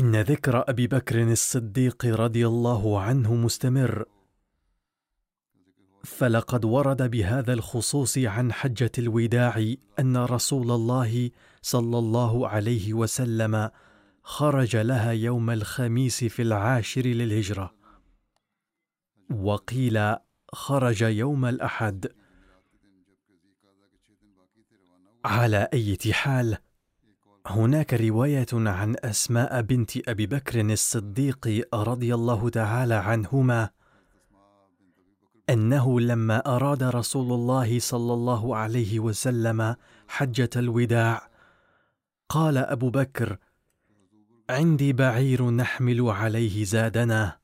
إن ذكر أبي بكر الصديق رضي الله عنه مستمر. فلقد ورد بهذا الخصوص عن حجة الوداع أن رسول الله صلى الله عليه وسلم خرج لها يوم الخميس في العاشر للهجرة. وقيل خرج يوم الأحد. على أي حال هناك رواية عن أسماء بنت أبي بكر الصديق رضي الله تعالى عنهما أنه لما أراد رسول الله صلى الله عليه وسلم حجة الوداع قال أبو بكر عندي بعير نحمل عليه زادنا.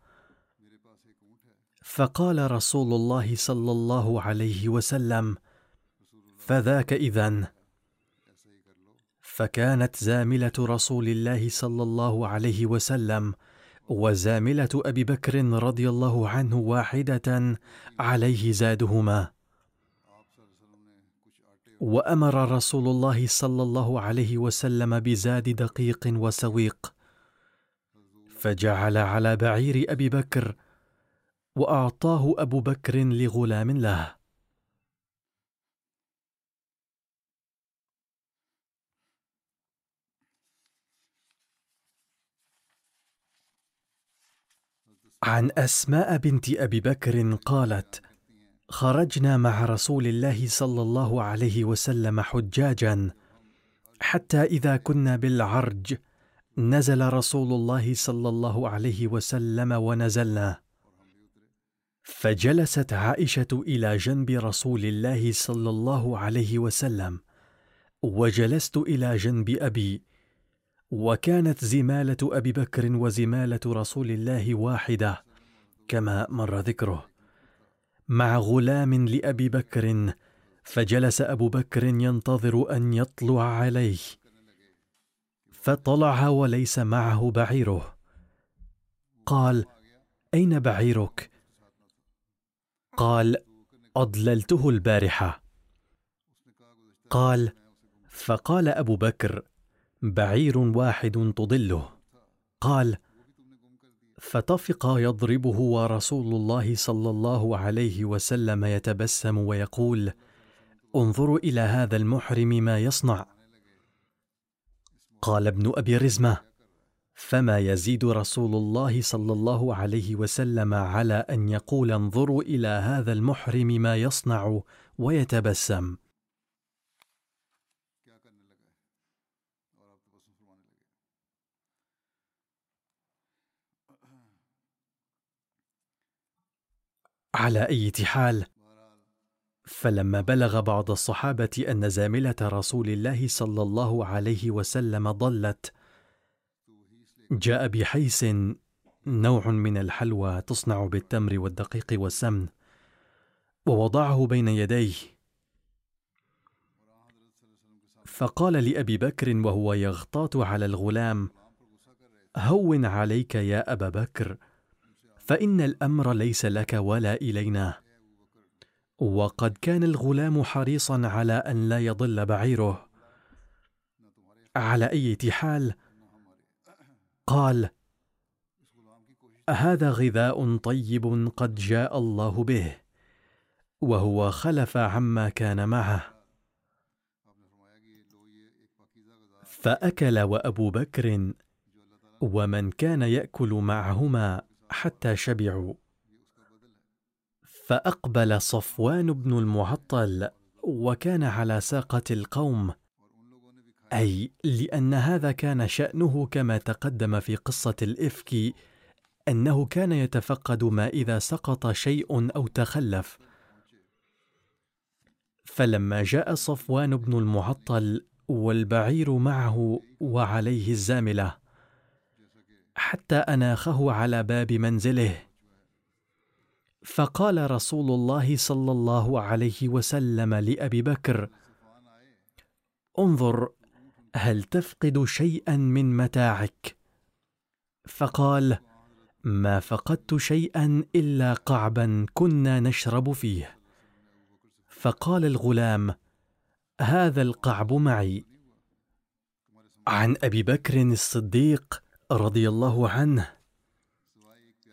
فقال رسول الله صلى الله عليه وسلم فذاك إذن. فكانت زاملة رسول الله صلى الله عليه وسلم وزاملة أبي بكر رضي الله عنه واحدة عليه زادهما. وأمر رسول الله صلى الله عليه وسلم بزاد دقيق وسويق. فجعل على بعير أبي بكر وأعطاه أبو بكر لغلام له. عن أسماء بنت أبي بكر قالت خرجنا مع رسول الله صلى الله عليه وسلم حجاجا حتى إذا كنا بالعرج نزل رسول الله صلى الله عليه وسلم ونزلنا. فجلست عائشة إلى جنب رسول الله صلى الله عليه وسلم وجلست إلى جنب أبي وكانت زمالة أبي بكر وزمالة رسول الله واحدة كما مر ذكره. مع غلام لأبي بكر فجلس أبو بكر ينتظر أن يطلع عليه. فطلع وليس معه بعيره. قال أين بعيرك؟ قال أضللته البارحة. قال فقال أبو بكر بعير واحد تضله. قال فطفق يضربه ورسول الله صلى الله عليه وسلم يتبسم ويقول انظروا إلى هذا المحرم ما يصنع. قال ابن أبي رزمة فما يزيد رسول الله صلى الله عليه وسلم على أن يقول انظروا إلى هذا المحرم ما يصنع ويتبسم. على أي حال. فلما بلغ بعض الصحابة أن زاملة رسول الله صلى الله عليه وسلم ضلت. جاء بحيس نوع من الحلوى تصنع بالتمر والدقيق والسمن ووضعه بين يديه. فقال لأبي بكر وهو يغتاط على الغلام هون عليك يا أبا بكر. فإن الأمر ليس لك ولا إلينا. وقد كان الغلام حريصا على أن لا يضل بعيره. على أي حال؟ قال هذا غذاء طيب قد جاء الله به وهو خلف عما كان معه. فأكل وأبو بكر ومن كان يأكل معهما حتى شبعوا. فأقبل صفوان بن المعطل وكان على ساقة القوم. أي لأن هذا كان شأنه كما تقدم في قصة الإفك أنه كان يتفقد ما إذا سقط شيء أو تخلف. فلما جاء صفوان بن المعطل والبعير معه وعليه الزاملة. حتى اناخه على باب منزله. فقال رسول الله صلى الله عليه وسلم لأبي بكر انظر هل تفقد شيئا من متاعك؟ فقال ما فقدت شيئا إلا قعبا كنا نشرب فيه. فقال الغلام هذا القعب معي. عن أبي بكر الصديق رضي الله عنه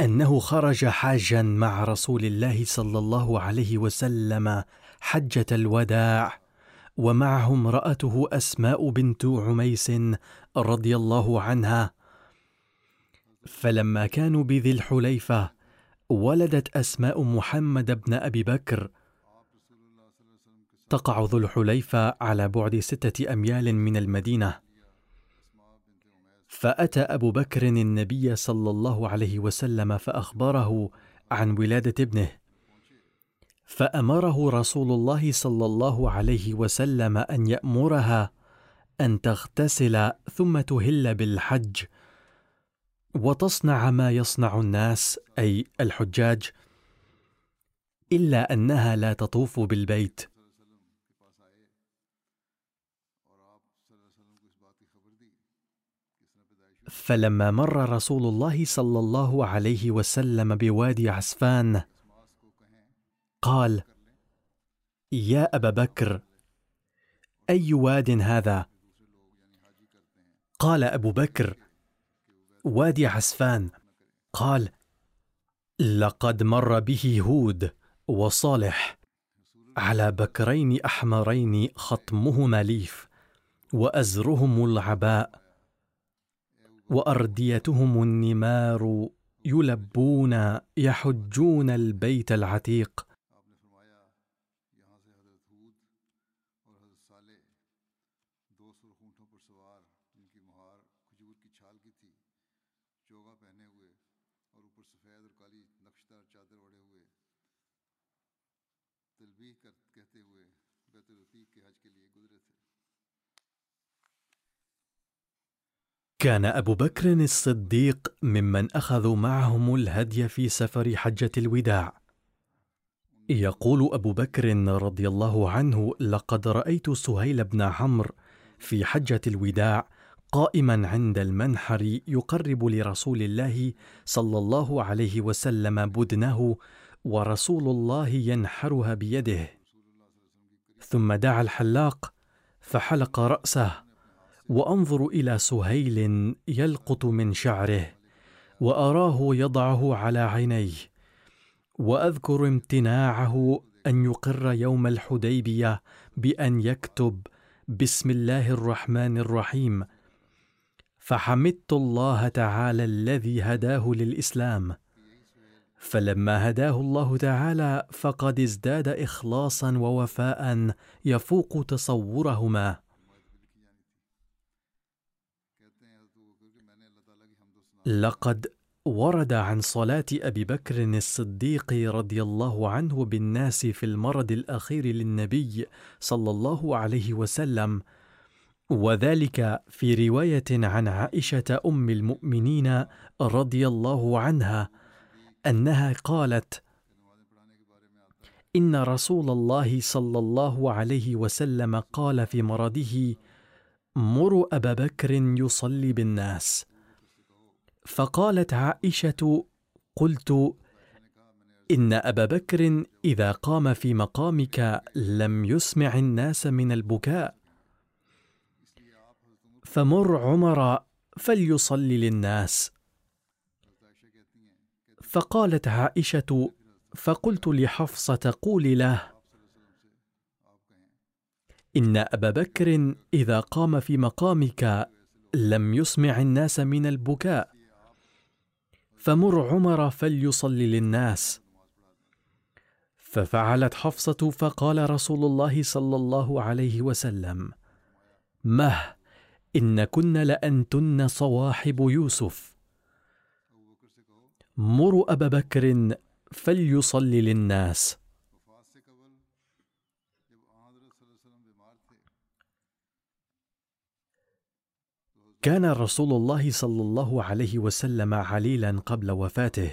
أنه خرج حاجا مع رسول الله صلى الله عليه وسلم حجة الوداع ومعه امرأته أسماء بنت عميس رضي الله عنها. فلما كانوا بذي الحليفة ولدت أسماء محمد بن أبي بكر. تقع ذو الحليفة على بعد ستة أميال من المدينة. فأتى أبو بكر النبي صلى الله عليه وسلم فأخبره عن ولادة ابنه فأمره رسول الله صلى الله عليه وسلم أن يأمرها أن تغتسل ثم تهل بالحج وتصنع ما يصنع الناس أي الحجاج إلا أنها لا تطوف بالبيت. فلما مر رسول الله صلى الله عليه وسلم بوادي عسفان قال يا أبا بكر أي واد هذا؟ قال أبو بكر وادي عسفان. قال لقد مر به هود وصالح على بكرين أحمرين خطمهما ليف وأزرهم العباء وأرديتهم النمار يلبون يحجون البيت العتيق. كان أبو بكر الصديق ممن أخذوا معهم الهدي في سفر حجة الوداع. يقول أبو بكر رضي الله عنه لقد رأيت سهيل بن عمرو في حجة الوداع قائما عند المنحر يقرب لرسول الله صلى الله عليه وسلم بدنه ورسول الله ينحرها بيده. ثم دعا الحلاق فحلق رأسه وأنظر إلى سهيل يلقط من شعره وأراه يضعه على عينيه وأذكر امتناعه أن يقر يوم الحديبية بأن يكتب بسم الله الرحمن الرحيم فحمدت الله تعالى الذي هداه للإسلام فلما هداه الله تعالى فقد ازداد اخلاصا ووفاء يفوق تصورهما لقد ورد عن صلاة أبي بكر الصديق رضي الله عنه بالناس في المرض الأخير للنبي صلى الله عليه وسلم وذلك في رواية عن عائشة أم المؤمنين رضي الله عنها أنها قالت إن رسول الله صلى الله عليه وسلم قال في مرضه مروا أبا بكر يصلي بالناس فقالت عائشة قلت إن أبا بكر إذا قام في مقامك لم يسمع الناس من البكاء. فمر عمر فليصلي للناس. فقالت عائشة فقلت لحفصة قولي له. إن أبا بكر إذا قام في مقامك لم يسمع الناس من البكاء. فمر عمر فليصلي للناس. ففعلت حفصة فقال رسول الله صلى الله عليه وسلم مه إن كن لأنتن صواحب يوسف. مروا أبا بكر فليصلي للناس. كان رسول الله صلى الله عليه وسلم عليلا قبل وفاته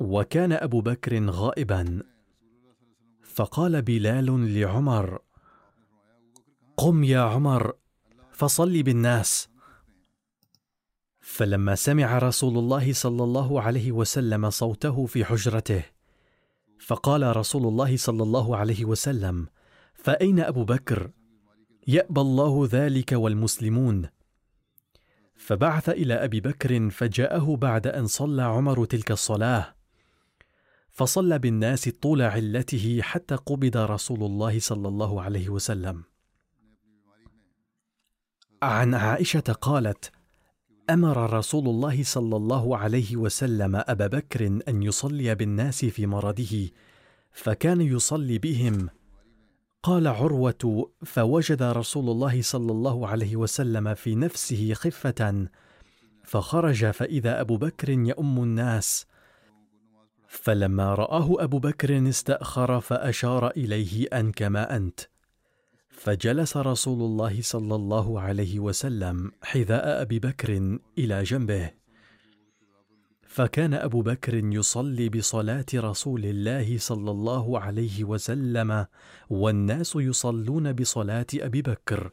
وكان أبو بكر غائبا. فقال بلال لعمر قم يا عمر فصل بالناس. فلما سمع رسول الله صلى الله عليه وسلم صوته في حجرته فقال رسول الله صلى الله عليه وسلم فأين أبو بكر؟ يأبى الله ذلك والمسلمون. فبعث إلى أبي بكر فجاءه بعد أن صلى عمر تلك الصلاة. فصلى بالناس طول علته حتى قبض رسول الله صلى الله عليه وسلم. عن عائشة قالت أمر رسول الله صلى الله عليه وسلم أبا بكر أن يصلي بالناس في مرضه فكان يصلي بهم قال عروة فوجد رسول الله صلى الله عليه وسلم في نفسه خفة فخرج فإذا أبو بكر يؤم الناس. فلما رآه أبو بكر استأخر فأشار إليه أن كما أنت. فجلس رسول الله صلى الله عليه وسلم حذاء أبي بكر إلى جنبه. فكان أبو بكر يصلي بصلاة رسول الله صلى الله عليه وسلم والناس يصلون بصلاة أبي بكر.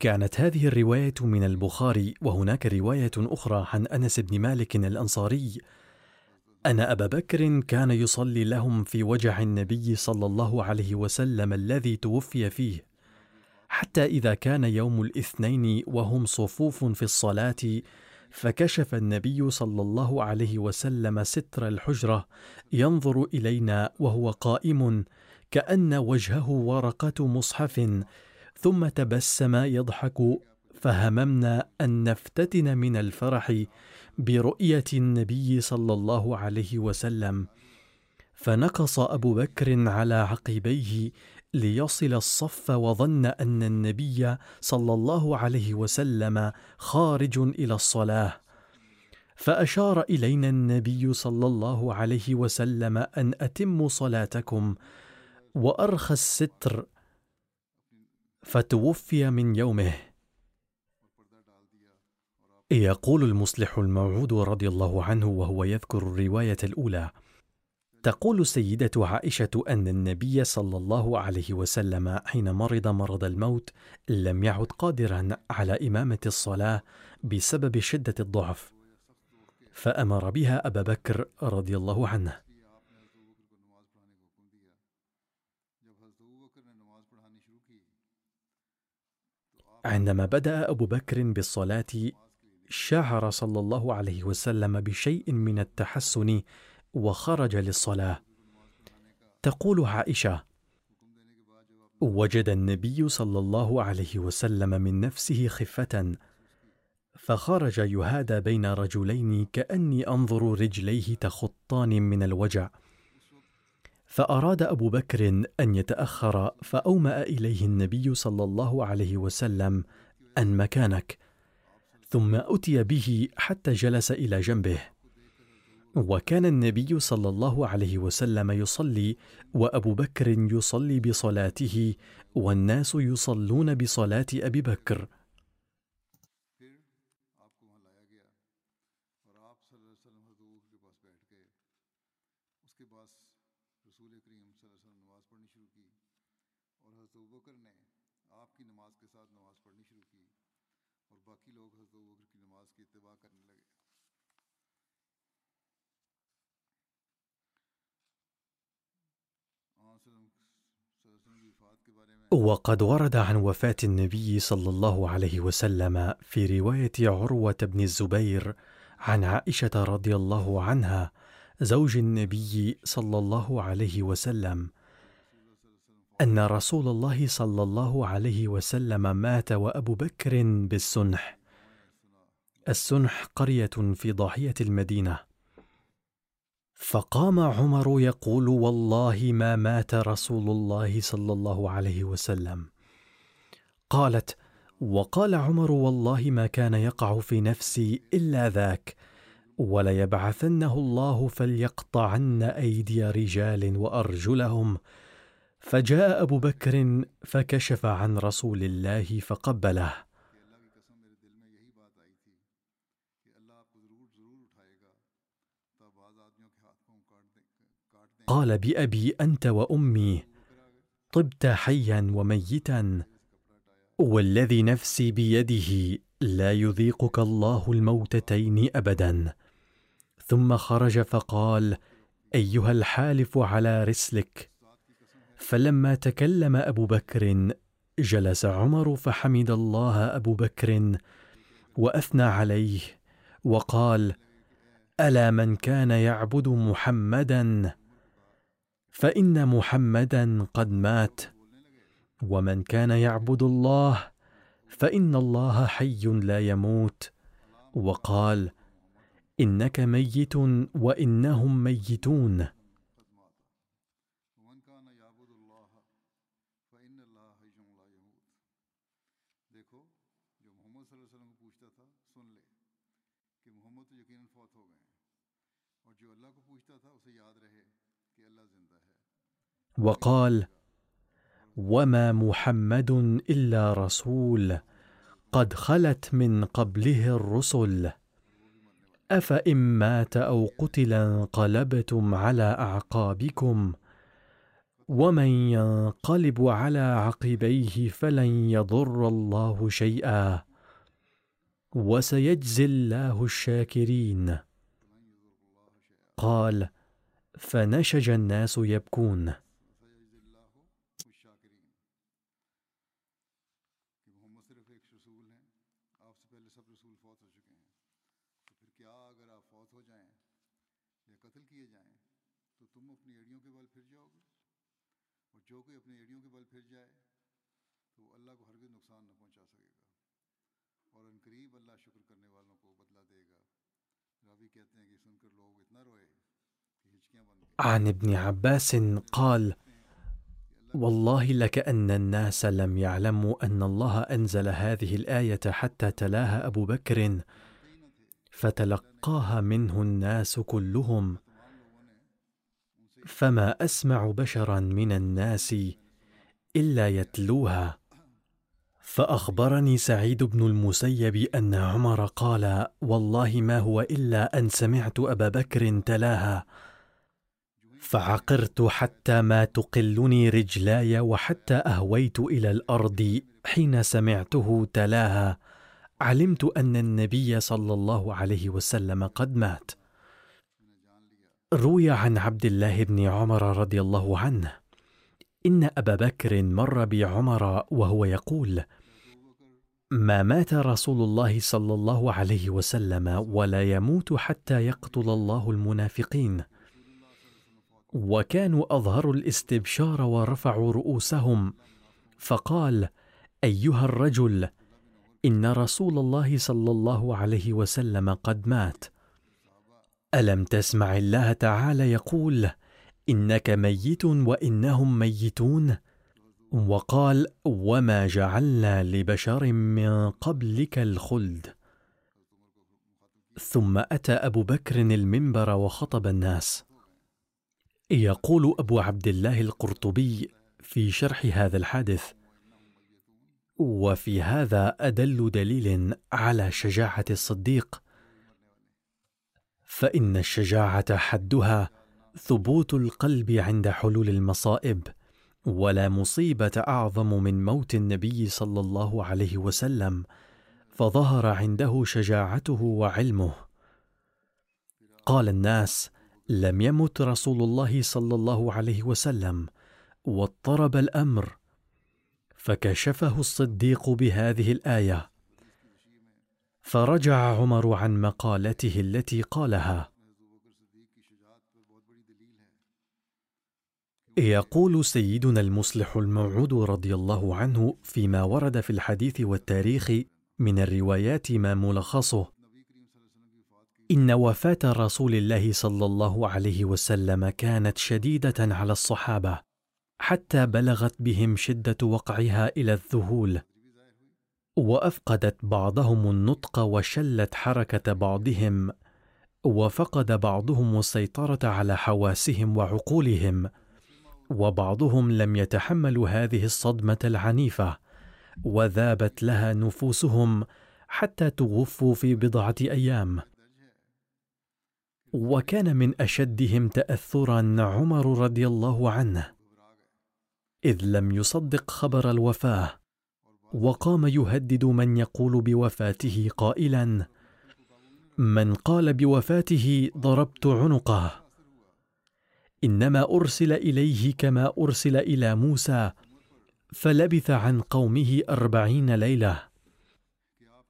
كانت هذه الرواية من البخاري وهناك رواية أخرى عن أنس بن مالك الأنصاري. أن أبا بكر كان يصلي لهم في وجع النبي صلى الله عليه وسلم الذي توفي فيه. حتى إذا كان يوم الاثنين وهم صفوف في الصلاة فكشف النبي صلى الله عليه وسلم ستر الحجرة ينظر إلينا وهو قائم كأن وجهه ورقة مصحف ثم تبسم يضحك فهممنا أن نفتتن من الفرح برؤية النبي صلى الله عليه وسلم. فنقص أبو بكر على عقبيه ليصل الصف وظن أن النبي صلى الله عليه وسلم خارج إلى الصلاة. فأشار إلينا النبي صلى الله عليه وسلم أن أتموا صلاتكم وأرخى الستر فتوفي من يومه. يقول المصلح الموعود رضي الله عنه وهو يذكر الرواية الأولى تقول السيدة عائشة أن النبي صلى الله عليه وسلم حين مرض مرض الموت لم يعد قادرا على إمامة الصلاة بسبب شدة الضعف فأمر بها أبا بكر رضي الله عنه. عندما بدأ أبو بكر بالصلاة شعر صلى الله عليه وسلم بشيء من التحسن وخرج للصلاة. تقول عائشة وجد النبي صلى الله عليه وسلم من نفسه خفة فخرج يهادى بين رجلين كأني أنظر رجليه تخطان من الوجع. فأراد أبو بكر أن يتأخر فأومأ إليه النبي صلى الله عليه وسلم أن مكانك. ثم أتي به حتى جلس إلى جنبه. وكان النبي صلى الله عليه وسلم يصلي وأبو بكر يصلي بصلاته والناس يصلون بصلاة أبي بكر. نماز کے ساتھ نماز پڑھنی شروع کی اور باقی لوگ حضرت کی نماز کی اتباع کرنے لگے وقد ورد عن وفاة النبي صلى الله عليه وسلم في رواية عروة بن الزبير عن عائشة رضي الله عنها زوج النبي صلى الله عليه وسلم أن رسول الله صلى الله عليه وسلم مات وأبو بكر بالسنح. السنح قرية في ضاحية المدينة. فقام عمر يقول والله ما مات رسول الله صلى الله عليه وسلم. قالت وقال عمر والله ما كان يقع في نفسي إلا ذاك وليبعثنه الله فليقطعن أيدي رجال وأرجلهم. فجاء أبو بكر فكشف عن رسول الله فقبله. قال بأبي أنت وأمي طبت حيا وميتا والذي نفسي بيده لا يذيقك الله الموتتين ابدا. ثم خرج فقال أيها الحالف على رسلك. فلما تكلم أبو بكر جلس عمر فحمد الله أبو بكر وأثنى عليه وقال ألا من كان يعبد محمدا؟ فإن محمدا قد مات ومن كان يعبد الله فإن الله حي لا يموت. وقال إنك ميت وإنهم ميتون. وقال وما محمد إلا رسول قد خلت من قبله الرسل. أفإن مات أو قتل انقلبتم على أعقابكم ومن ينقلب على عقبيه فلن يضر الله شيئا. وسيجزي الله الشاكرين. قال فنشج الناس يبكون. عن ابن عباس قال والله لكأن الناس لم يعلموا أن الله أنزل هذه الآية حتى تلاها أبو بكر فتلقاها منه الناس كلهم. فما أسمع بشرا من الناس إلا يتلوها. فأخبرني سعيد بن المسيب أن عمر قال والله ما هو إلا أن سمعت أبا بكر تلاها. فعقرت حتى ما تقلني رجلاي وحتى أهويت إلى الأرض حين سمعته تلاها. علمت أن النبي صلى الله عليه وسلم قد مات. روي عن عبد الله بن عمر رضي الله عنه. إن أبا بكر مر بعمر وهو يقول ما مات رسول الله صلى الله عليه وسلم ولا يموت حتى يقتل الله المنافقين. وكانوا أظهروا الاستبشار ورفعوا رؤوسهم فقال أيها الرجل إن رسول الله صلى الله عليه وسلم قد مات. ألم تسمع الله تعالى يقول إنك ميت وإنهم ميتون؟ وقال وما جعلنا لبشر من قبلك الخلد. ثم أتى أبو بكر المنبر وخطب الناس. يقول أبو عبد الله القرطبي في شرح هذا الحادث وفي هذا أدل دليل على شجاعة الصديق. فإن الشجاعة حدها ثبوت القلب عند حلول المصائب ولا مصيبة أعظم من موت النبي صلى الله عليه وسلم فظهر عنده شجاعته وعلمه. قال الناس لم يمت رسول الله صلى الله عليه وسلم واضطرب الأمر فكشفه الصديق بهذه الآية. فرجع عمر عن مقالته التي قالها. يقول سيدنا المصلح الموعود رضي الله عنه فيما ورد في الحديث والتاريخ من الروايات ما ملخصه إن وفاة رسول الله صلى الله عليه وسلم كانت شديدة على الصحابة حتى بلغت بهم شدة وقعها إلى الذهول. وأفقدت بعضهم النطق وشلت حركة بعضهم وفقد بعضهم السيطرة على حواسهم وعقولهم وبعضهم لم يتحملوا هذه الصدمة العنيفة. وذابت لها نفوسهم حتى توفوا في بضعة أيام. وكان من أشدهم تاثرا عمر رضي الله عنه إذ لم يصدق خبر الوفاة وقام يهدد من يقول بوفاته قائلا من قال بوفاته ضربت عنقه إنما أرسل إليه كما أرسل إلى موسى فلبث عن قومه أربعين ليلة.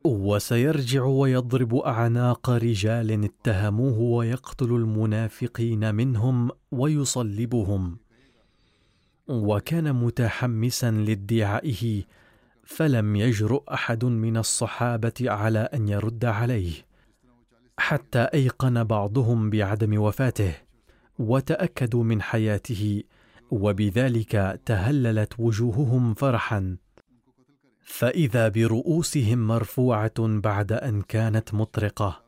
وسيرجع ويضرب أعناق رجال اتهموه ويقتل المنافقين منهم ويصلبهم. وكان متحمسا لادعائه فلم يجرؤ أحد من الصحابة على أن يرد عليه حتى أيقن بعضهم بعدم وفاته وتأكدوا من حياته وبذلك تهللت وجوههم فرحا. فإذا برؤوسهم مرفوعة بعد أن كانت مطرقة.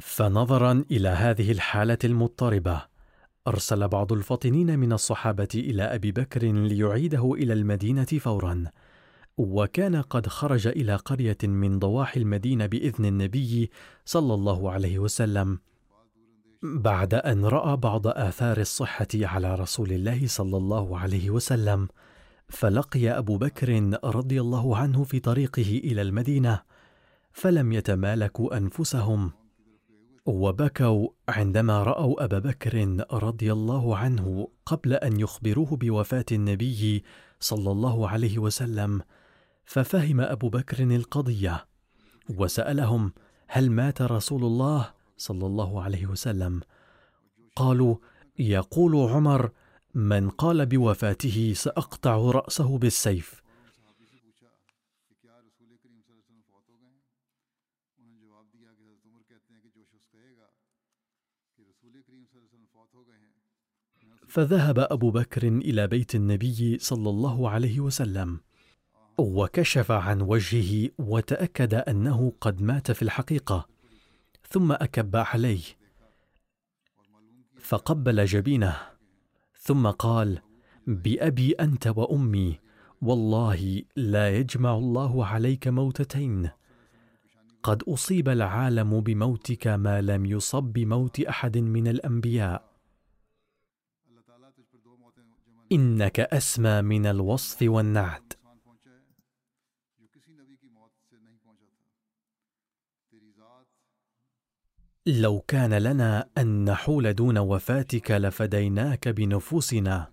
فنظرا إلى هذه الحالة المضطربة. أرسل بعض الفاطنين من الصحابة إلى أبي بكر ليعيده إلى المدينة فورا. وكان قد خرج إلى قرية من ضواحي المدينة بإذن النبي صلى الله عليه وسلم بعد أن رأى بعض آثار الصحة على رسول الله صلى الله عليه وسلم فلقي أبو بكر رضي الله عنه في طريقه إلى المدينة فلم يتمالكوا أنفسهم وبكوا عندما رأوا أبا بكر رضي الله عنه قبل أن يخبروه بوفاة النبي صلى الله عليه وسلم. ففهم أبو بكر القضية وسألهم هل مات رسول الله صلى الله عليه وسلم؟ قالوا يقول عمر من قال بوفاته سأقطع رأسه بالسيف. فذهب أبو بكر إلى بيت النبي صلى الله عليه وسلم. وكشف عن وجهه وتأكد أنه قد مات في الحقيقة ثم أكب عليه فقبل جبينه ثم قال بأبي أنت وأمي والله لا يجمع الله عليك موتتين. قد أصيب العالم بموتك ما لم يصب بموت أحد من الأنبياء. إنك أسمى من الوصف والنعت. لو كان لنا أن نحول دون وفاتك لفديناك بنفوسنا.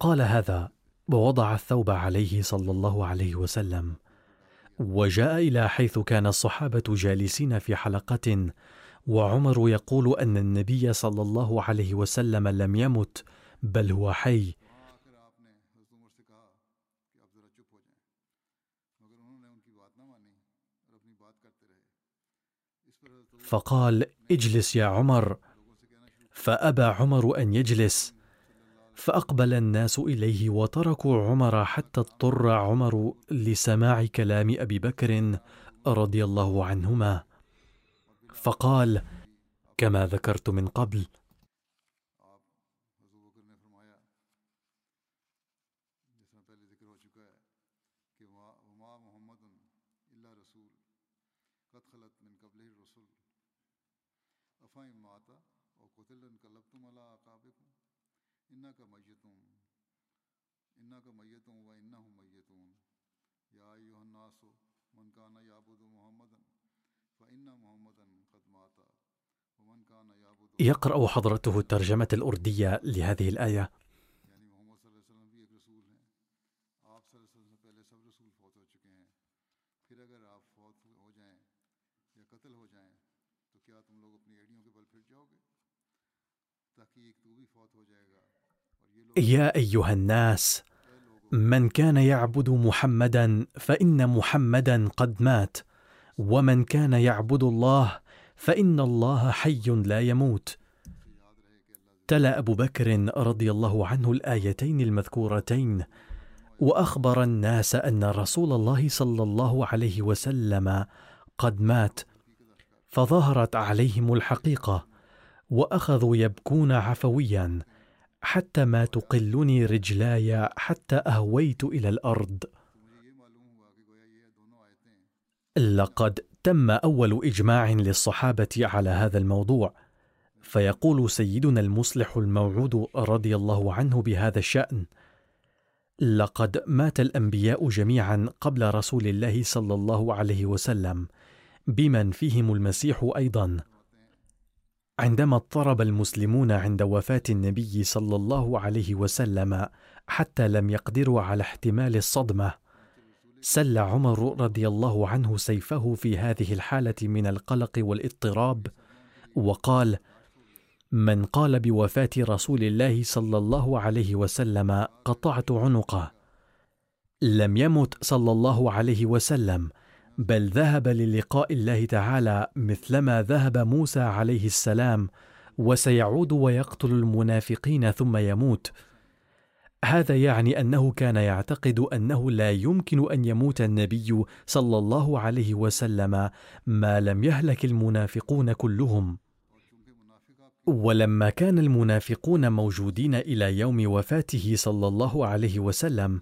قال هذا ووضع الثوب عليه صلى الله عليه وسلم وجاء إلى حيث كان الصحابة جالسين في حلقة وعمر يقول أن النبي صلى الله عليه وسلم لم يمت بل هو حي. فقال اجلس يا عمر. فأبى عمر أن يجلس فأقبل الناس إليه وتركوا عمر حتى اضطر عمر لسماع كلام أبي بكر رضي الله عنهما فقال كما ذكرت من قبل إنك ميت إنك ميت وإنهم ميتون يا أيها الناس من كان يعبد محمدا فإن محمدا قد مات ومن كان يعبد يقرأ حضرته الترجمة الأردية لهذه الآية یعنی محمد صلی اللہ علیہ وسلم بھی ایک رسول ہیں آپ صلی اللہ علیہ وسلم سے پہلے سب رسول فوت ہو چکے ہیں پھر اگر آپ فوت ہو جائیں یا قتل ہو جائیں تو کیا تم لوگ اپنی ایڑیوں کے بل پھر جاؤ گے تحقیق تو بھی فوت ہو جائے گا۔ اور یہ لوگ يا أيها الناس من كان يعبد محمدا فإن محمدا قد مات. ومن كان يعبد الله فإن الله حي لا يموت. تلا أبو بكر رضي الله عنه الآيتين المذكورتين وأخبر الناس أن رسول الله صلى الله عليه وسلم قد مات فظهرت عليهم الحقيقة وأخذوا يبكون عفويا حتى ما تقلني رجلاي حتى أهويت إلى الأرض. لقد تم أول إجماع للصحابة على هذا الموضوع فيقول سيدنا المصلح الموعود رضي الله عنه بهذا الشأن لقد مات الأنبياء جميعا قبل رسول الله صلى الله عليه وسلم بمن فيهم المسيح أيضا. عندما اضطرب المسلمون عند وفاة النبي صلى الله عليه وسلم حتى لم يقدروا على احتمال الصدمة سل عمر رضي الله عنه سيفه في هذه الحالة من القلق والاضطراب وقال من قال بوفاة رسول الله صلى الله عليه وسلم قطعت عنقه. لم يمت صلى الله عليه وسلم بل ذهب للقاء الله تعالى مثلما ذهب موسى عليه السلام وسيعود ويقتل المنافقين ثم يموت. هذا يعني أنه كان يعتقد أنه لا يمكن أن يموت النبي صلى الله عليه وسلم ما لم يهلك المنافقون كلهم. ولما كان المنافقون موجودين إلى يوم وفاته صلى الله عليه وسلم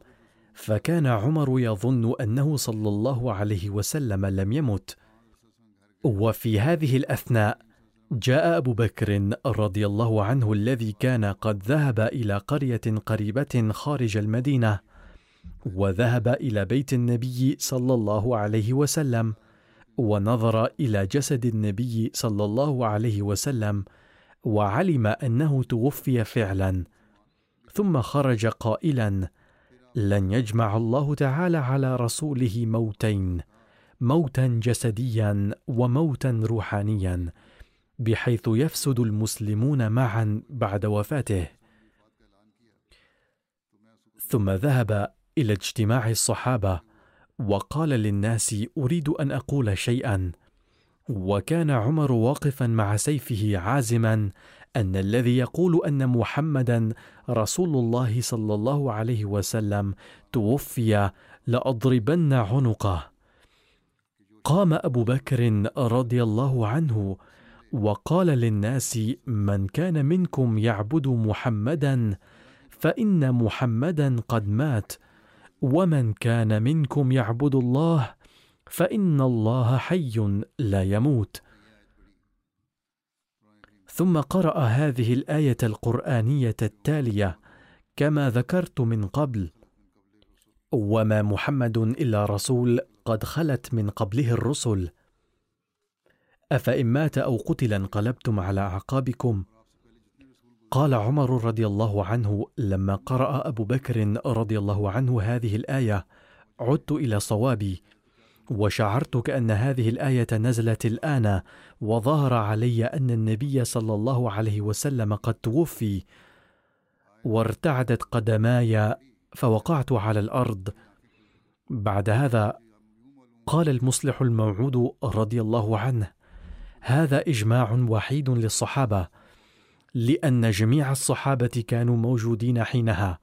فكان عمر يظن أنه صلى الله عليه وسلم لم يمت. وفي هذه الأثناء جاء أبو بكر رضي الله عنه الذي كان قد ذهب إلى قرية قريبة خارج المدينة وذهب إلى بيت النبي صلى الله عليه وسلم ونظر إلى جسد النبي صلى الله عليه وسلم وعلم أنه توفي فعلا. ثم خرج قائلا لن يجمع الله تعالى على رسوله موتين موتا جسديا وموتا روحانيا. بحيث يفسد المسلمون معا بعد وفاته. ثم ذهب إلى اجتماع الصحابة وقال للناس أريد أن أقول شيئا. وكان عمر واقفا مع سيفه عازما أن الذي يقول أن محمدا رسول الله صلى الله عليه وسلم توفي لأضربن عنقه. قام أبو بكر رضي الله عنه وقال للناس من كان منكم يعبد محمدا فإن محمدا قد مات ومن كان منكم يعبد الله فإن الله حي لا يموت. ثم قرأ هذه الآية القرآنية التالية كما ذكرت من قبل وما محمد إلا رسول قد خلت من قبله الرسل أفإن مات أو قتل انقلبتم على أعقابكم؟ قال عمر رضي الله عنه لما قرأ أبو بكر رضي الله عنه هذه الآية عدت إلى صوابي وشعرت كأن هذه الآية نزلت الآن وظهر علي أن النبي صلى الله عليه وسلم قد توفي وارتعدت قدماي فوقعت على الأرض. بعد هذا قال المصلح الموعود رضي الله عنه هذا إجماع وحيد للصحابة لأن جميع الصحابة كانوا موجودين حينها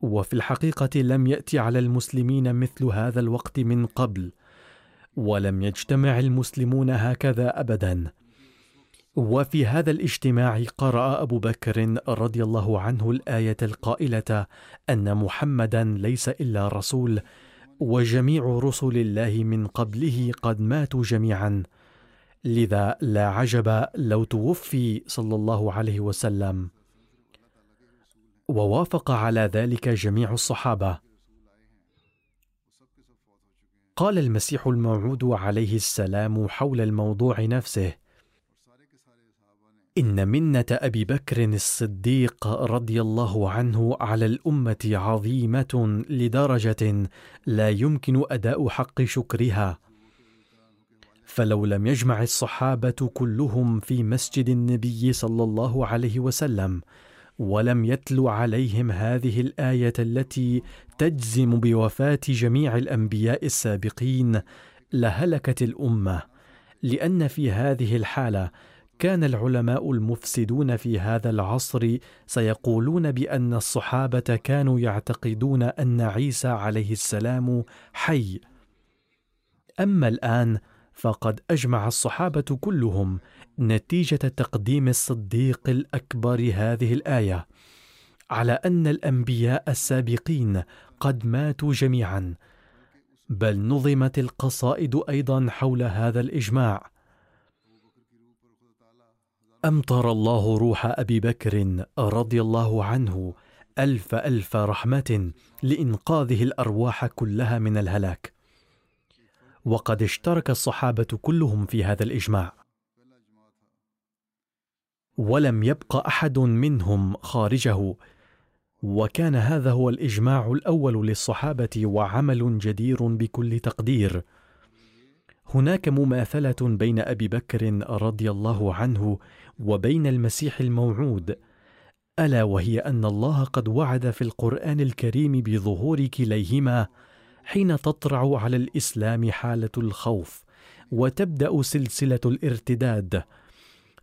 وفي الحقيقة لم يات على المسلمين مثل هذا الوقت من قبل ولم يجتمع المسلمون هكذا ابدا. وفي هذا الاجتماع قرأ أبو بكر رضي الله عنه الآية القائلة أن محمدا ليس إلا رسول وجميع رسل الله من قبله قد ماتوا جميعا. لذا لا عجب لو توفي صلى الله عليه وسلم. ووافق على ذلك جميع الصحابة. قال المسيح الموعود عليه السلام حول الموضوع نفسه إن منة أبي بكر الصديق رضي الله عنه على الأمة عظيمة لدرجة لا يمكن أداء حق شكرها. فلو لم يجمع الصحابة كلهم في مسجد النبي صلى الله عليه وسلم ولم يتلو عليهم هذه الآية التي تجزم بوفاة جميع الأنبياء السابقين لهلكت الأمة لأن في هذه الحالة كان العلماء المفسدون في هذا العصر سيقولون بأن الصحابة كانوا يعتقدون أن عيسى عليه السلام حي. أما الآن فقد أجمع الصحابة كلهم نتيجة تقديم الصديق الأكبر هذه الآية على أن الأنبياء السابقين قد ماتوا جميعا بل نظمت القصائد أيضا حول هذا الإجماع. امطر الله روح أبي بكر رضي الله عنه ألف ألف رحمة لإنقاذه الأرواح كلها من الهلاك؟ وقد اشترك الصحابة كلهم في هذا الإجماع. ولم يبق أحد منهم خارجه. وكان هذا هو الإجماع الأول للصحابة وعمل جدير بكل تقدير. هناك مماثلة بين أبي بكر رضي الله عنه وبين المسيح الموعود. ألا وهي أن الله قد وعد في القرآن الكريم بظهور كليهما حين تطرا على الإسلام حالة الخوف وتبدأ سلسلة الارتداد.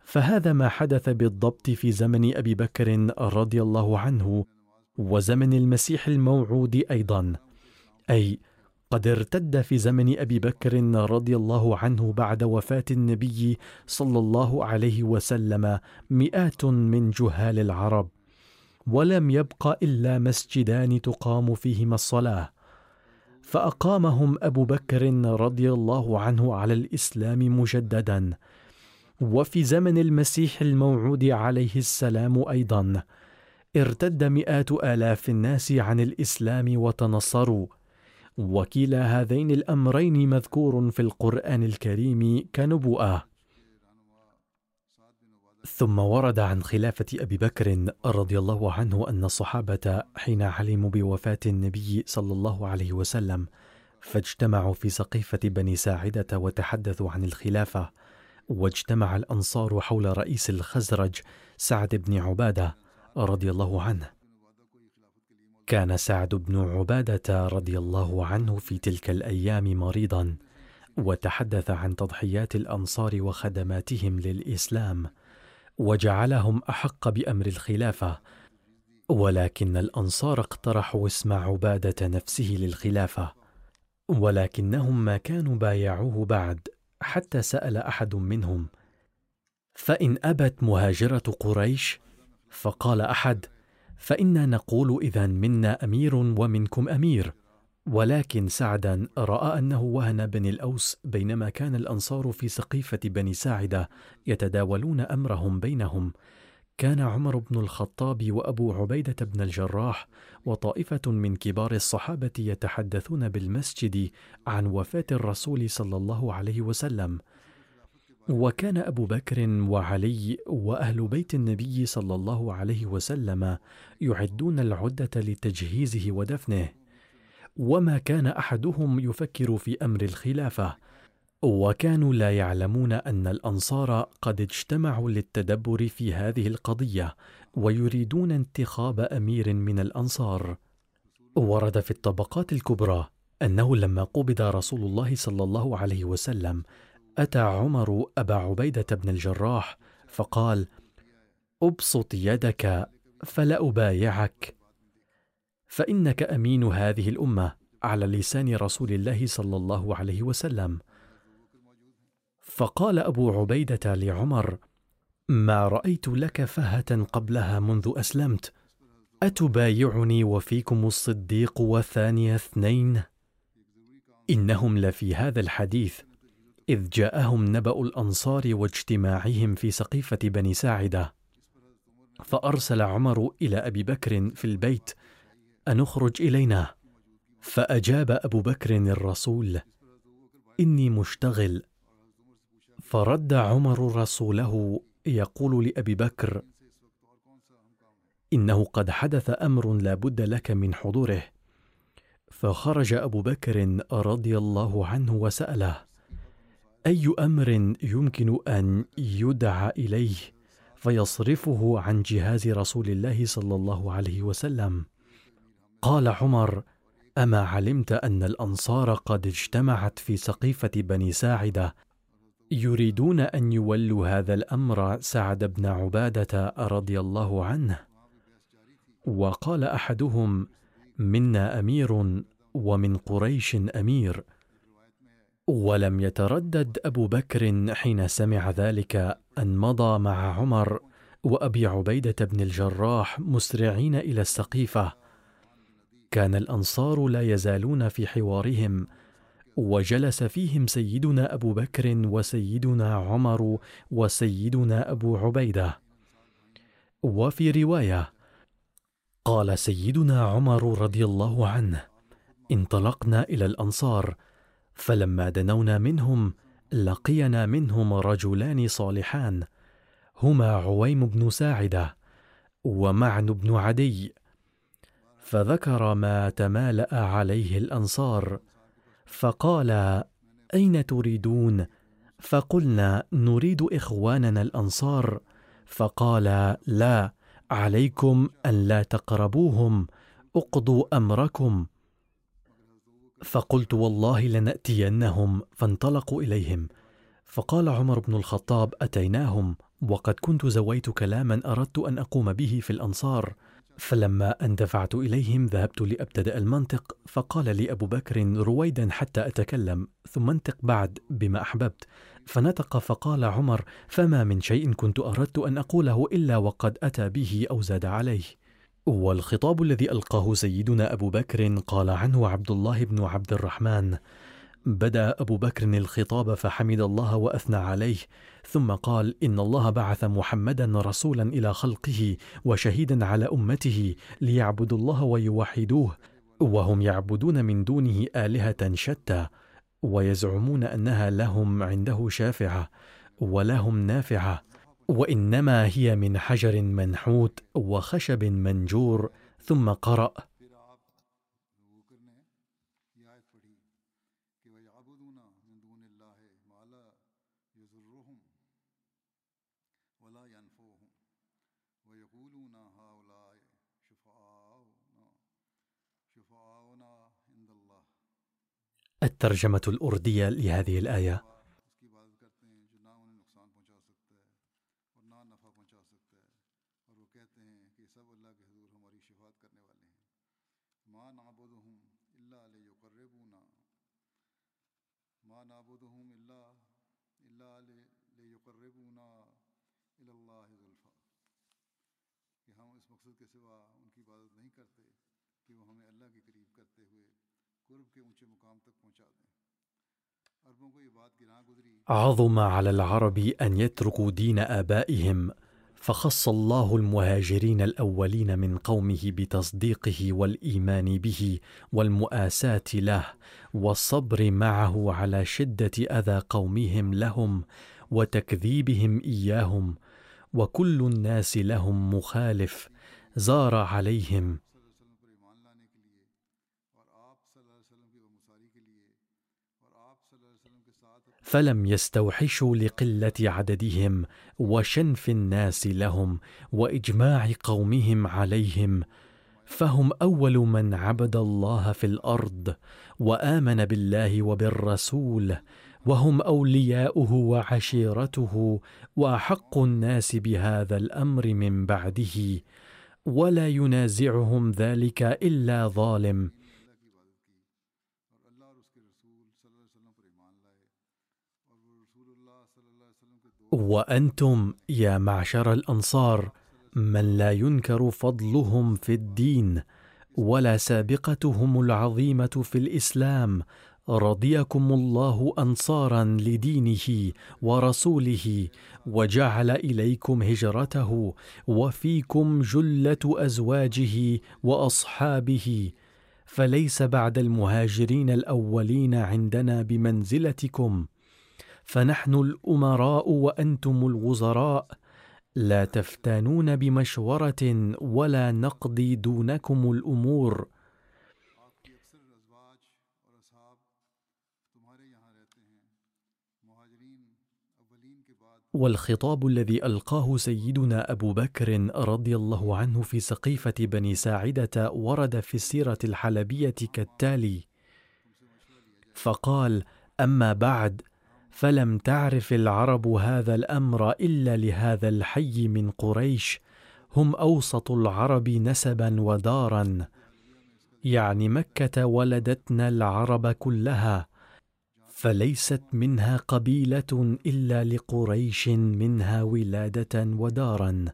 فهذا ما حدث بالضبط في زمن أبي بكر رضي الله عنه وزمن المسيح الموعود أيضا. أي قد ارتد في زمن أبي بكر رضي الله عنه بعد وفاة النبي صلى الله عليه وسلم مئات من جهال العرب ولم يبق إلا مسجدان تقام فيهما الصلاة. فأقامهم أبو بكر رضي الله عنه على الإسلام مجددا. وفي زمن المسيح الموعود عليه السلام أيضا. ارتد مئات آلاف الناس عن الإسلام وتنصروا. وكلا هذين الأمرين مذكور في القرآن الكريم كنبوءة. ثم ورد عن خلافة أبي بكر رضي الله عنه أن الصحابة حين علموا بوفاة النبي صلى الله عليه وسلم فاجتمعوا في سقيفة بني ساعدة وتحدثوا عن الخلافة واجتمع الأنصار حول رئيس الخزرج سعد بن عبادة رضي الله عنه. كان سعد بن عبادة رضي الله عنه في تلك الأيام مريضا وتحدث عن تضحيات الأنصار وخدماتهم للإسلام. وجعلهم أحق بأمر الخلافة ولكن الأنصار اقترحوا اسم عبادة نفسه للخلافة ولكنهم ما كانوا بايعوه بعد حتى سأل أحد منهم فإن أبت مهاجرة قريش؟ فقال أحد فإنا نقول إذا منا أمير ومنكم أمير. ولكن سعدا رأى أنه وهن بني الأوس بينما كان الأنصار في سقيفة بني ساعدة يتداولون أمرهم بينهم. كان عمر بن الخطاب وأبو عبيدة بن الجراح وطائفة من كبار الصحابة يتحدثون بالمسجد عن وفاة الرسول صلى الله عليه وسلم. وكان أبو بكر وعلي وأهل بيت النبي صلى الله عليه وسلم يعدون العدة لتجهيزه ودفنه. وما كان أحدهم يفكر في أمر الخلافة. وكانوا لا يعلمون أن الأنصار قد اجتمعوا للتدبر في هذه القضية ويريدون انتخاب أمير من الأنصار. ورد في الطبقات الكبرى أنه لما قبض رسول الله صلى الله عليه وسلم أتى عمر أبا عبيدة بن الجراح فقال أبسط يدك فلابايعك فإنك أمين هذه الأمة. على لسان رسول الله صلى الله عليه وسلم. فقال أبو عبيدة لعمر ما رأيت لك فهة قبلها منذ أسلمت أتبايعني وفيكم الصديق وثاني اثنين؟ إنهم لفي هذا الحديث إذ جاءهم نبأ الأنصار واجتماعهم في سقيفة بني ساعدة. فأرسل عمر إلى أبي بكر في البيت أن اخرج إلينا. فأجاب أبو بكر الرسول إني مشتغل. فرد عمر رسوله يقول لأبي بكر إنه قد حدث أمر لا بد لك من حضوره. فخرج أبو بكر رضي الله عنه وسأله أي أمر يمكن أن يدعى إليه فيصرفه عن جهاز رسول الله صلى الله عليه وسلم؟ قال عمر أما علمت أن الأنصار قد اجتمعت في سقيفة بني ساعدة. يريدون أن يولوا هذا الأمر سعد بن عبادة رضي الله عنه. وقال أحدهم منا أمير ومن قريش أمير. ولم يتردد أبو بكر حين سمع ذلك أن مضى مع عمر وأبي عبيدة بن الجراح مسرعين إلى السقيفة. كان الأنصار لا يزالون في حوارهم وجلس فيهم سيدنا أبو بكر وسيدنا عمر وسيدنا أبو عبيدة. وفي رواية قال سيدنا عمر رضي الله عنه انطلقنا إلى الأنصار فلما دنونا منهم لقينا منهم رجلان صالحان هما عويم بن ساعدة ومعن بن عدي فذكر ما تمالأ عليه الأنصار فقال أين تريدون؟ فقلنا نريد إخواننا الأنصار. فقال لا عليكم أن لا تقربوهم أقضوا أمركم. فقلت والله لنأتينهم. فانطلقوا إليهم. فقال عمر بن الخطاب أتيناهم وقد كنت زويت كلاما أردت أن أقوم به في الأنصار. فلما اندفعت إليهم ذهبت لأبتدأ المنطق فقال لي أبو بكر رويدا حتى أتكلم ثم انطق بعد بما أحببت. فنطق فقال عمر فما من شيء كنت أردت أن أقوله إلا وقد أتى به أو زاد عليه. والخطاب الذي ألقاه سيدنا أبو بكر قال عنه عبد الله بن عبد الرحمن بدأ أبو بكر الخطاب فحمد الله وأثنى عليه. ثم قال إن الله بعث محمدا رسولا إلى خلقه وشهيدا على أمته ليعبدوا الله ويوحدوه وهم يعبدون من دونه آلهة شتى ويزعمون أنها لهم عنده شافعة ولهم نافعة وإنما هي من حجر منحوت وخشب منجور ثم قرأ الترجمة الأردية لهذه الآية. عظم على العرب أن يتركوا دين آبائهم فخص الله المهاجرين الأولين من قومه بتصديقه والإيمان به والمؤاساة له والصبر معه على شدة أذى قومهم لهم وتكذيبهم إياهم وكل الناس لهم مخالف زار عليهم. فلم يستوحشوا لقلة عددهم وشنف الناس لهم وإجماع قومهم عليهم فهم أول من عبد الله في الأرض وآمن بالله وبالرسول وهم أولياؤه وعشيرته وأحق الناس بهذا الأمر من بعده ولا ينازعهم ذلك إلا ظالم. وأنتم يا معشر الأنصار من لا ينكر فضلهم في الدين ولا سابقتهم العظيمة في الإسلام رضيكم الله أنصارا لدينه ورسوله وجعل إليكم هجرته وفيكم جلة أزواجه وأصحابه. فليس بعد المهاجرين الأولين عندنا بمنزلتكم. فنحن الأمراء وأنتم الوزراء. لا تفتانون بمشورة ولا نقضي دونكم الأمور. والخطاب الذي ألقاه سيدنا أبو بكر رضي الله عنه في سقيفة بني ساعدة ورد في السيرة الحلبية كالتالي. فقال أما بعد فلم تعرف العرب هذا الأمر إلا لهذا الحي من قريش هم أوسط العرب نسبا ودارا. يعني مكة ولدتنا العرب كلها فليست منها قبيلة إلا لقريش منها ولادة ودارا.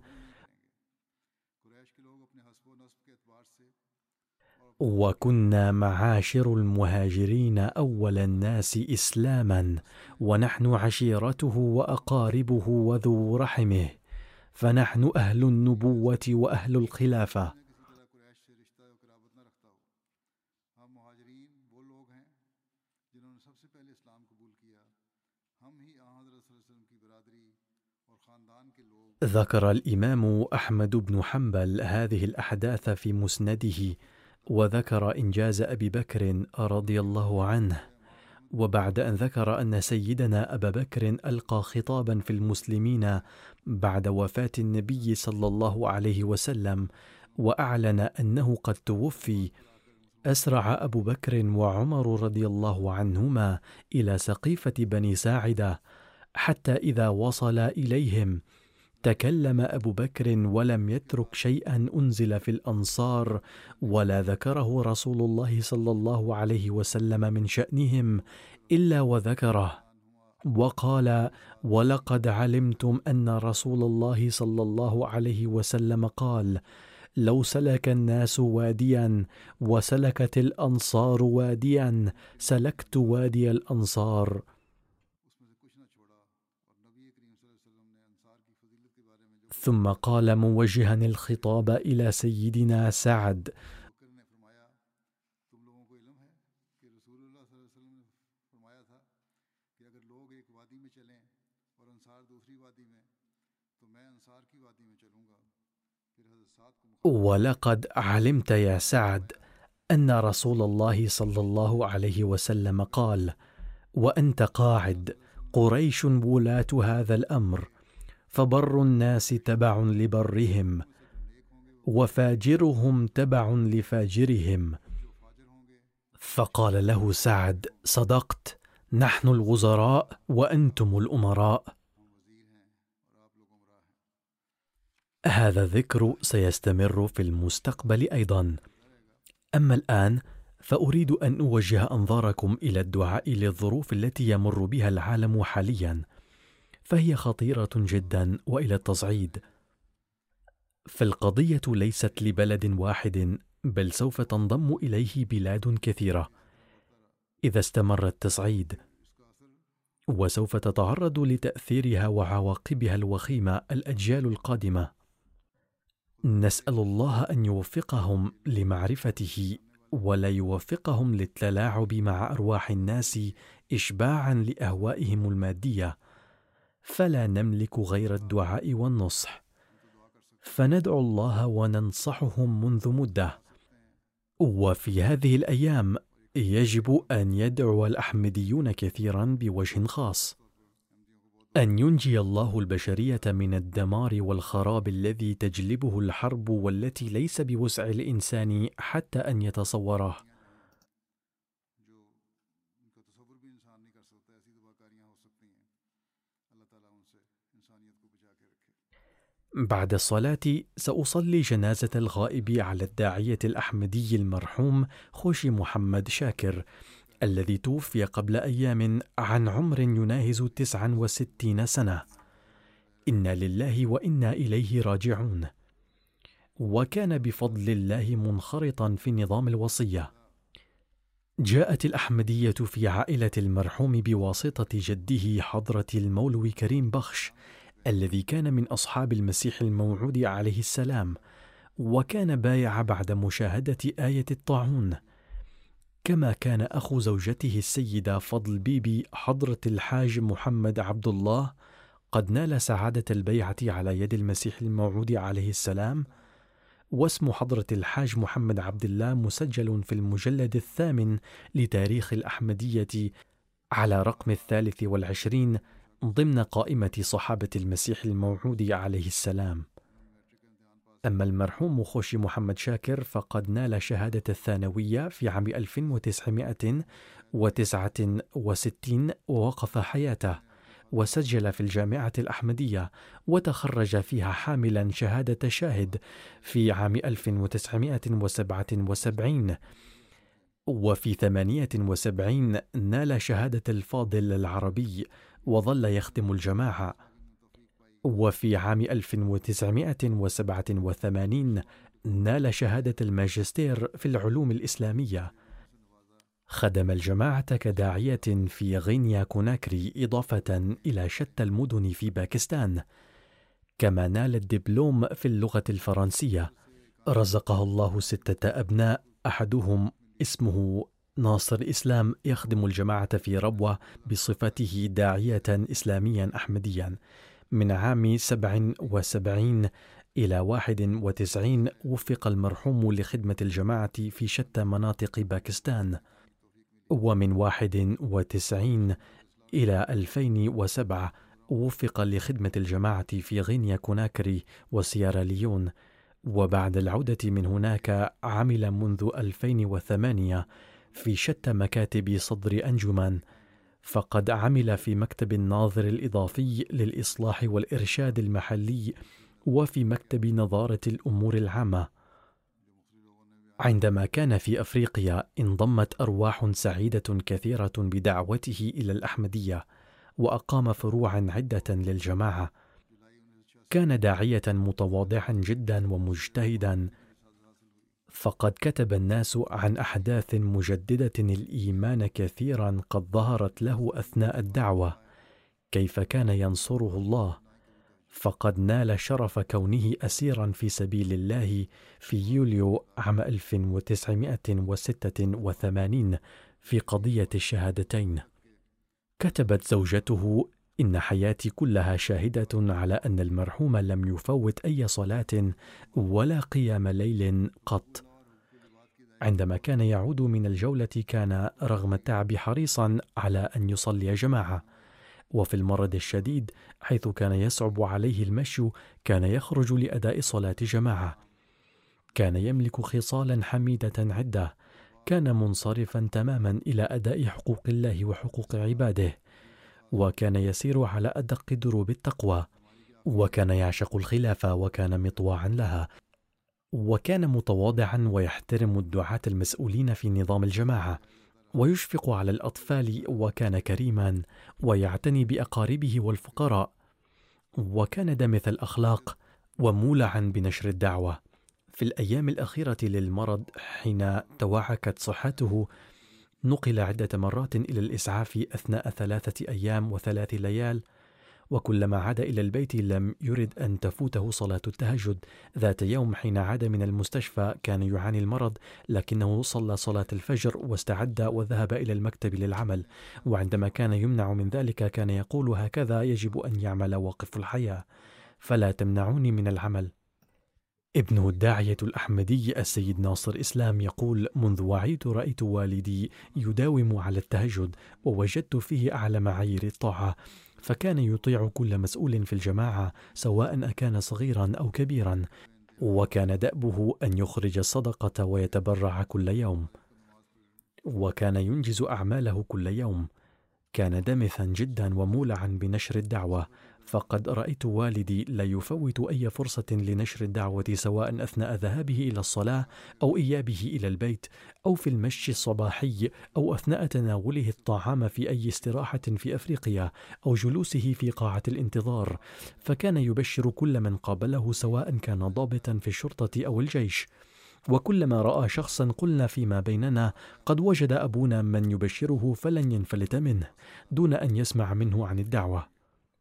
وكنا معاشر المهاجرين أول الناس إسلاما ونحن عشيرته وأقاربه وذو رحمه فنحن أهل النبوة وأهل الخلافة. ذكر الإمام أحمد بن حنبل هذه الأحداث في مسنده. وذكر إنجاز أبي بكر رضي الله عنه وبعد أن ذكر أن سيدنا أبا بكر ألقى خطابا في المسلمين بعد وفاة النبي صلى الله عليه وسلم وأعلن أنه قد توفي أسرع أبو بكر وعمر رضي الله عنهما إلى سقيفة بني ساعدة حتى إذا وصل إليهم تكلم أبو بكر ولم يترك شيئا أنزل في الأنصار ولا ذكره رسول الله صلى الله عليه وسلم من شأنهم إلا وذكره. وقال ولقد علمتم أن رسول الله صلى الله عليه وسلم قال لو سلك الناس واديا وسلكت الأنصار واديا سلكت وادي الأنصار ثم قال موجها الخطاب إلى سيدنا سعد. ولقد علمت يا سعد أن رسول الله صلى الله عليه وسلم قال وأنت قاعد قريش ولاة هذا الأمر فبر الناس تبع لبرهم وفاجرهم تبع لفاجرهم. فقال له سعد صدقت نحن الوزراء وأنتم الأمراء. هذا الذكر سيستمر في المستقبل أيضا. أما الآن فأريد أن أوجه أنظاركم إلى الدعاء للظروف التي يمر بها العالم حاليا. فهي خطيرة جدا وإلى التصعيد. فالقضية ليست لبلد واحد بل سوف تنضم إليه بلاد كثيرة. إذا استمر التصعيد وسوف تتعرض لتأثيرها وعواقبها الوخيمة الأجيال القادمة. نسأل الله أن يوفقهم لمعرفته ولا يوفقهم للتلاعب مع أرواح الناس اشباعا لأهوائهم المادية. فلا نملك غير الدعاء والنصح. فندعو الله وننصحهم منذ مدة. وفي هذه الأيام يجب أن يدعو الأحمديون كثيرا بوجه خاص. أن ينجي الله البشرية من الدمار والخراب الذي تجلبه الحرب والتي ليس بوسع الإنسان حتى أن يتصوره. بعد الصلاة سأصلي جنازة الغائب على الداعية الأحمدي المرحوم خوشي محمد شاكر الذي توفي قبل أيام عن عمر يناهز تسعا وستين سنة. إنا لله وإنا إليه راجعون. وكان بفضل الله منخرطا في نظام الوصية. جاءت الأحمدية في عائلة المرحوم بواسطة جده حضرة المولوي كريم بخش الذي كان من أصحاب المسيح الموعود عليه السلام وكان بايع بعد مشاهدة آية الطاعون. كما كان أخو زوجته السيدة فضل بيبي حضرة الحاج محمد عبد الله قد نال سعادة البيعة على يد المسيح الموعود عليه السلام واسم حضرة الحاج محمد عبد الله مسجل في المجلد الثامن لتاريخ الأحمدية على رقم الثالث والعشرين ضمن قائمة صحابة المسيح الموعود عليه السلام. أما المرحوم خوشي محمد شاكر فقد نال شهادة الثانوية في عام 1969 ووقف حياته وسجل في الجامعة الأحمدية وتخرج فيها حاملا شهادة شاهد في عام 1977 وفي 78 نال شهادة الفاضل العربي وظل يخدم الجماعة. وفي عام 1987 نال شهادة الماجستير في العلوم الإسلامية. خدم الجماعة كداعية في غينيا كوناكري إضافة إلى شتى المدن في باكستان كما نال الدبلوم في اللغة الفرنسية. رزقه الله ستة أبناء أحدهم اسمه ناصر إسلام يخدم الجماعة في ربوة بصفته داعية إسلاميا أحمديا. من عام 77 إلى 91 وفق المرحوم لخدمة الجماعة في شتى مناطق باكستان. ومن 91 إلى 2007 وفق لخدمة الجماعة في غينيا كوناكري وسياراليون وبعد العودة من هناك عمل منذ 2008 في شتى مكاتب صدر أنجمان فقد عمل في مكتب الناظر الإضافي للإصلاح والإرشاد المحلي وفي مكتب نظارة الأمور العامة. عندما كان في أفريقيا انضمت أرواح سعيدة كثيرة بدعوته إلى الأحمدية وأقام فروعا عدة للجماعة. كان داعية متواضعا جدا ومجتهدا. فقد كتب الناس عن أحداث مجددة الإيمان كثيرا قد ظهرت له أثناء الدعوة. كيف كان ينصره الله؟ فقد نال شرف كونه أسيرا في سبيل الله في يوليو عام 1986 في قضية الشهادتين. كتبت زوجته: إن حياتي كلها شاهدة على أن المرحوم لم يفوت أي صلاة ولا قيام ليل قط. عندما كان يعود من الجولة كان رغم التعب حريصا على أن يصلي جماعة. وفي المرض الشديد حيث كان يصعب عليه المشي كان يخرج لأداء صلاة جماعة. كان يملك خصالا حميدة عدة. كان منصرفا تماما إلى أداء حقوق الله وحقوق عباده. وكان يسير على أدق دروب التقوى. وكان يعشق الخلافه وكان مطواعا لها. وكان متواضعا ويحترم الدعاة المسؤولين في نظام الجماعة. ويشفق على الأطفال وكان كريما ويعتني بأقاربه والفقراء. وكان دمث الأخلاق ومولعا بنشر الدعوة. في الأيام الأخيرة للمرض حين توعكت صحته نقل عدة مرات إلى الإسعاف أثناء ثلاثة أيام وثلاث ليال وكلما عاد إلى البيت لم يرد أن تفوته صلاة التهجد. ذات يوم حين عاد من المستشفى كان يعاني المرض لكنه صلى صلاة الفجر واستعد وذهب إلى المكتب للعمل. وعندما كان يمنع من ذلك كان يقول هكذا يجب أن يعمل واقف الحياة. فلا تمنعوني من العمل. ابنه الداعية الأحمدي السيد ناصر إسلام يقول منذ وعيت رأيت والدي يداوم على التهجد ووجدت فيه أعلى معايير الطاعة. فكان يطيع كل مسؤول في الجماعة سواء أكان صغيرا أو كبيرا وكان دأبه أن يخرج الصدقة ويتبرع كل يوم. وكان ينجز أعماله كل يوم. كان دمثا جدا ومولعا بنشر الدعوة فقد رأيت والدي لا يفوت أي فرصة لنشر الدعوة سواء أثناء ذهابه إلى الصلاة أو إيابه إلى البيت أو في المشي الصباحي أو أثناء تناوله الطعام في أي استراحة في أفريقيا أو جلوسه في قاعة الانتظار. فكان يبشر كل من قابله سواء كان ضابطا في الشرطة أو الجيش. وكلما رأى شخصا قلنا فيما بيننا قد وجد أبونا من يبشره فلن ينفلت منه دون أن يسمع منه عن الدعوة.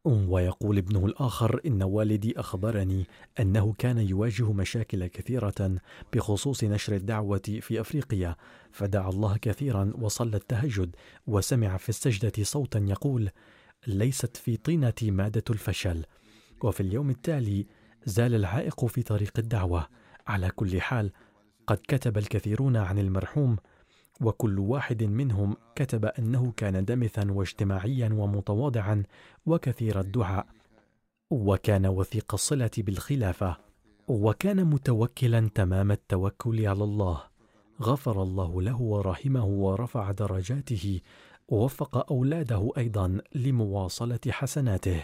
ويقول ابنه الآخر إن والدي أخبرني أنه كان يواجه مشاكل كثيرة بخصوص نشر الدعوة في أفريقيا فدعا الله كثيرا وصلى التهجد وسمع في السجدة صوتا يقول ليست في طينتي مادة الفشل وفي اليوم التالي زال العائق في طريق الدعوة. على كل حال قد كتب الكثيرون عن المرحوم وكل واحد منهم كتب أنه كان دمثا واجتماعيا ومتواضعا وكثير الدعاء وكان وثيق الصلة بالخلافة وكان متوكلا تمام التوكل على الله غفر الله له ورحمه ورفع درجاته ووفق أولاده أيضا لمواصلة حسناته.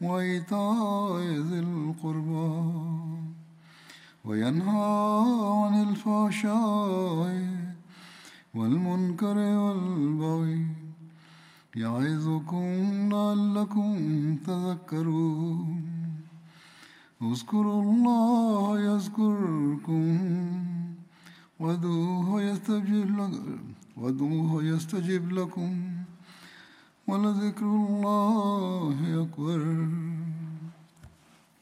وإيتاء ذي القربى وينهى عن الفحشاء والمنكر والبغي يعظكم لعلكم تذكرون. اذكروا الله يذكركم وادعوه وادعوه يستجب لكم. ولذكر الله أكبر.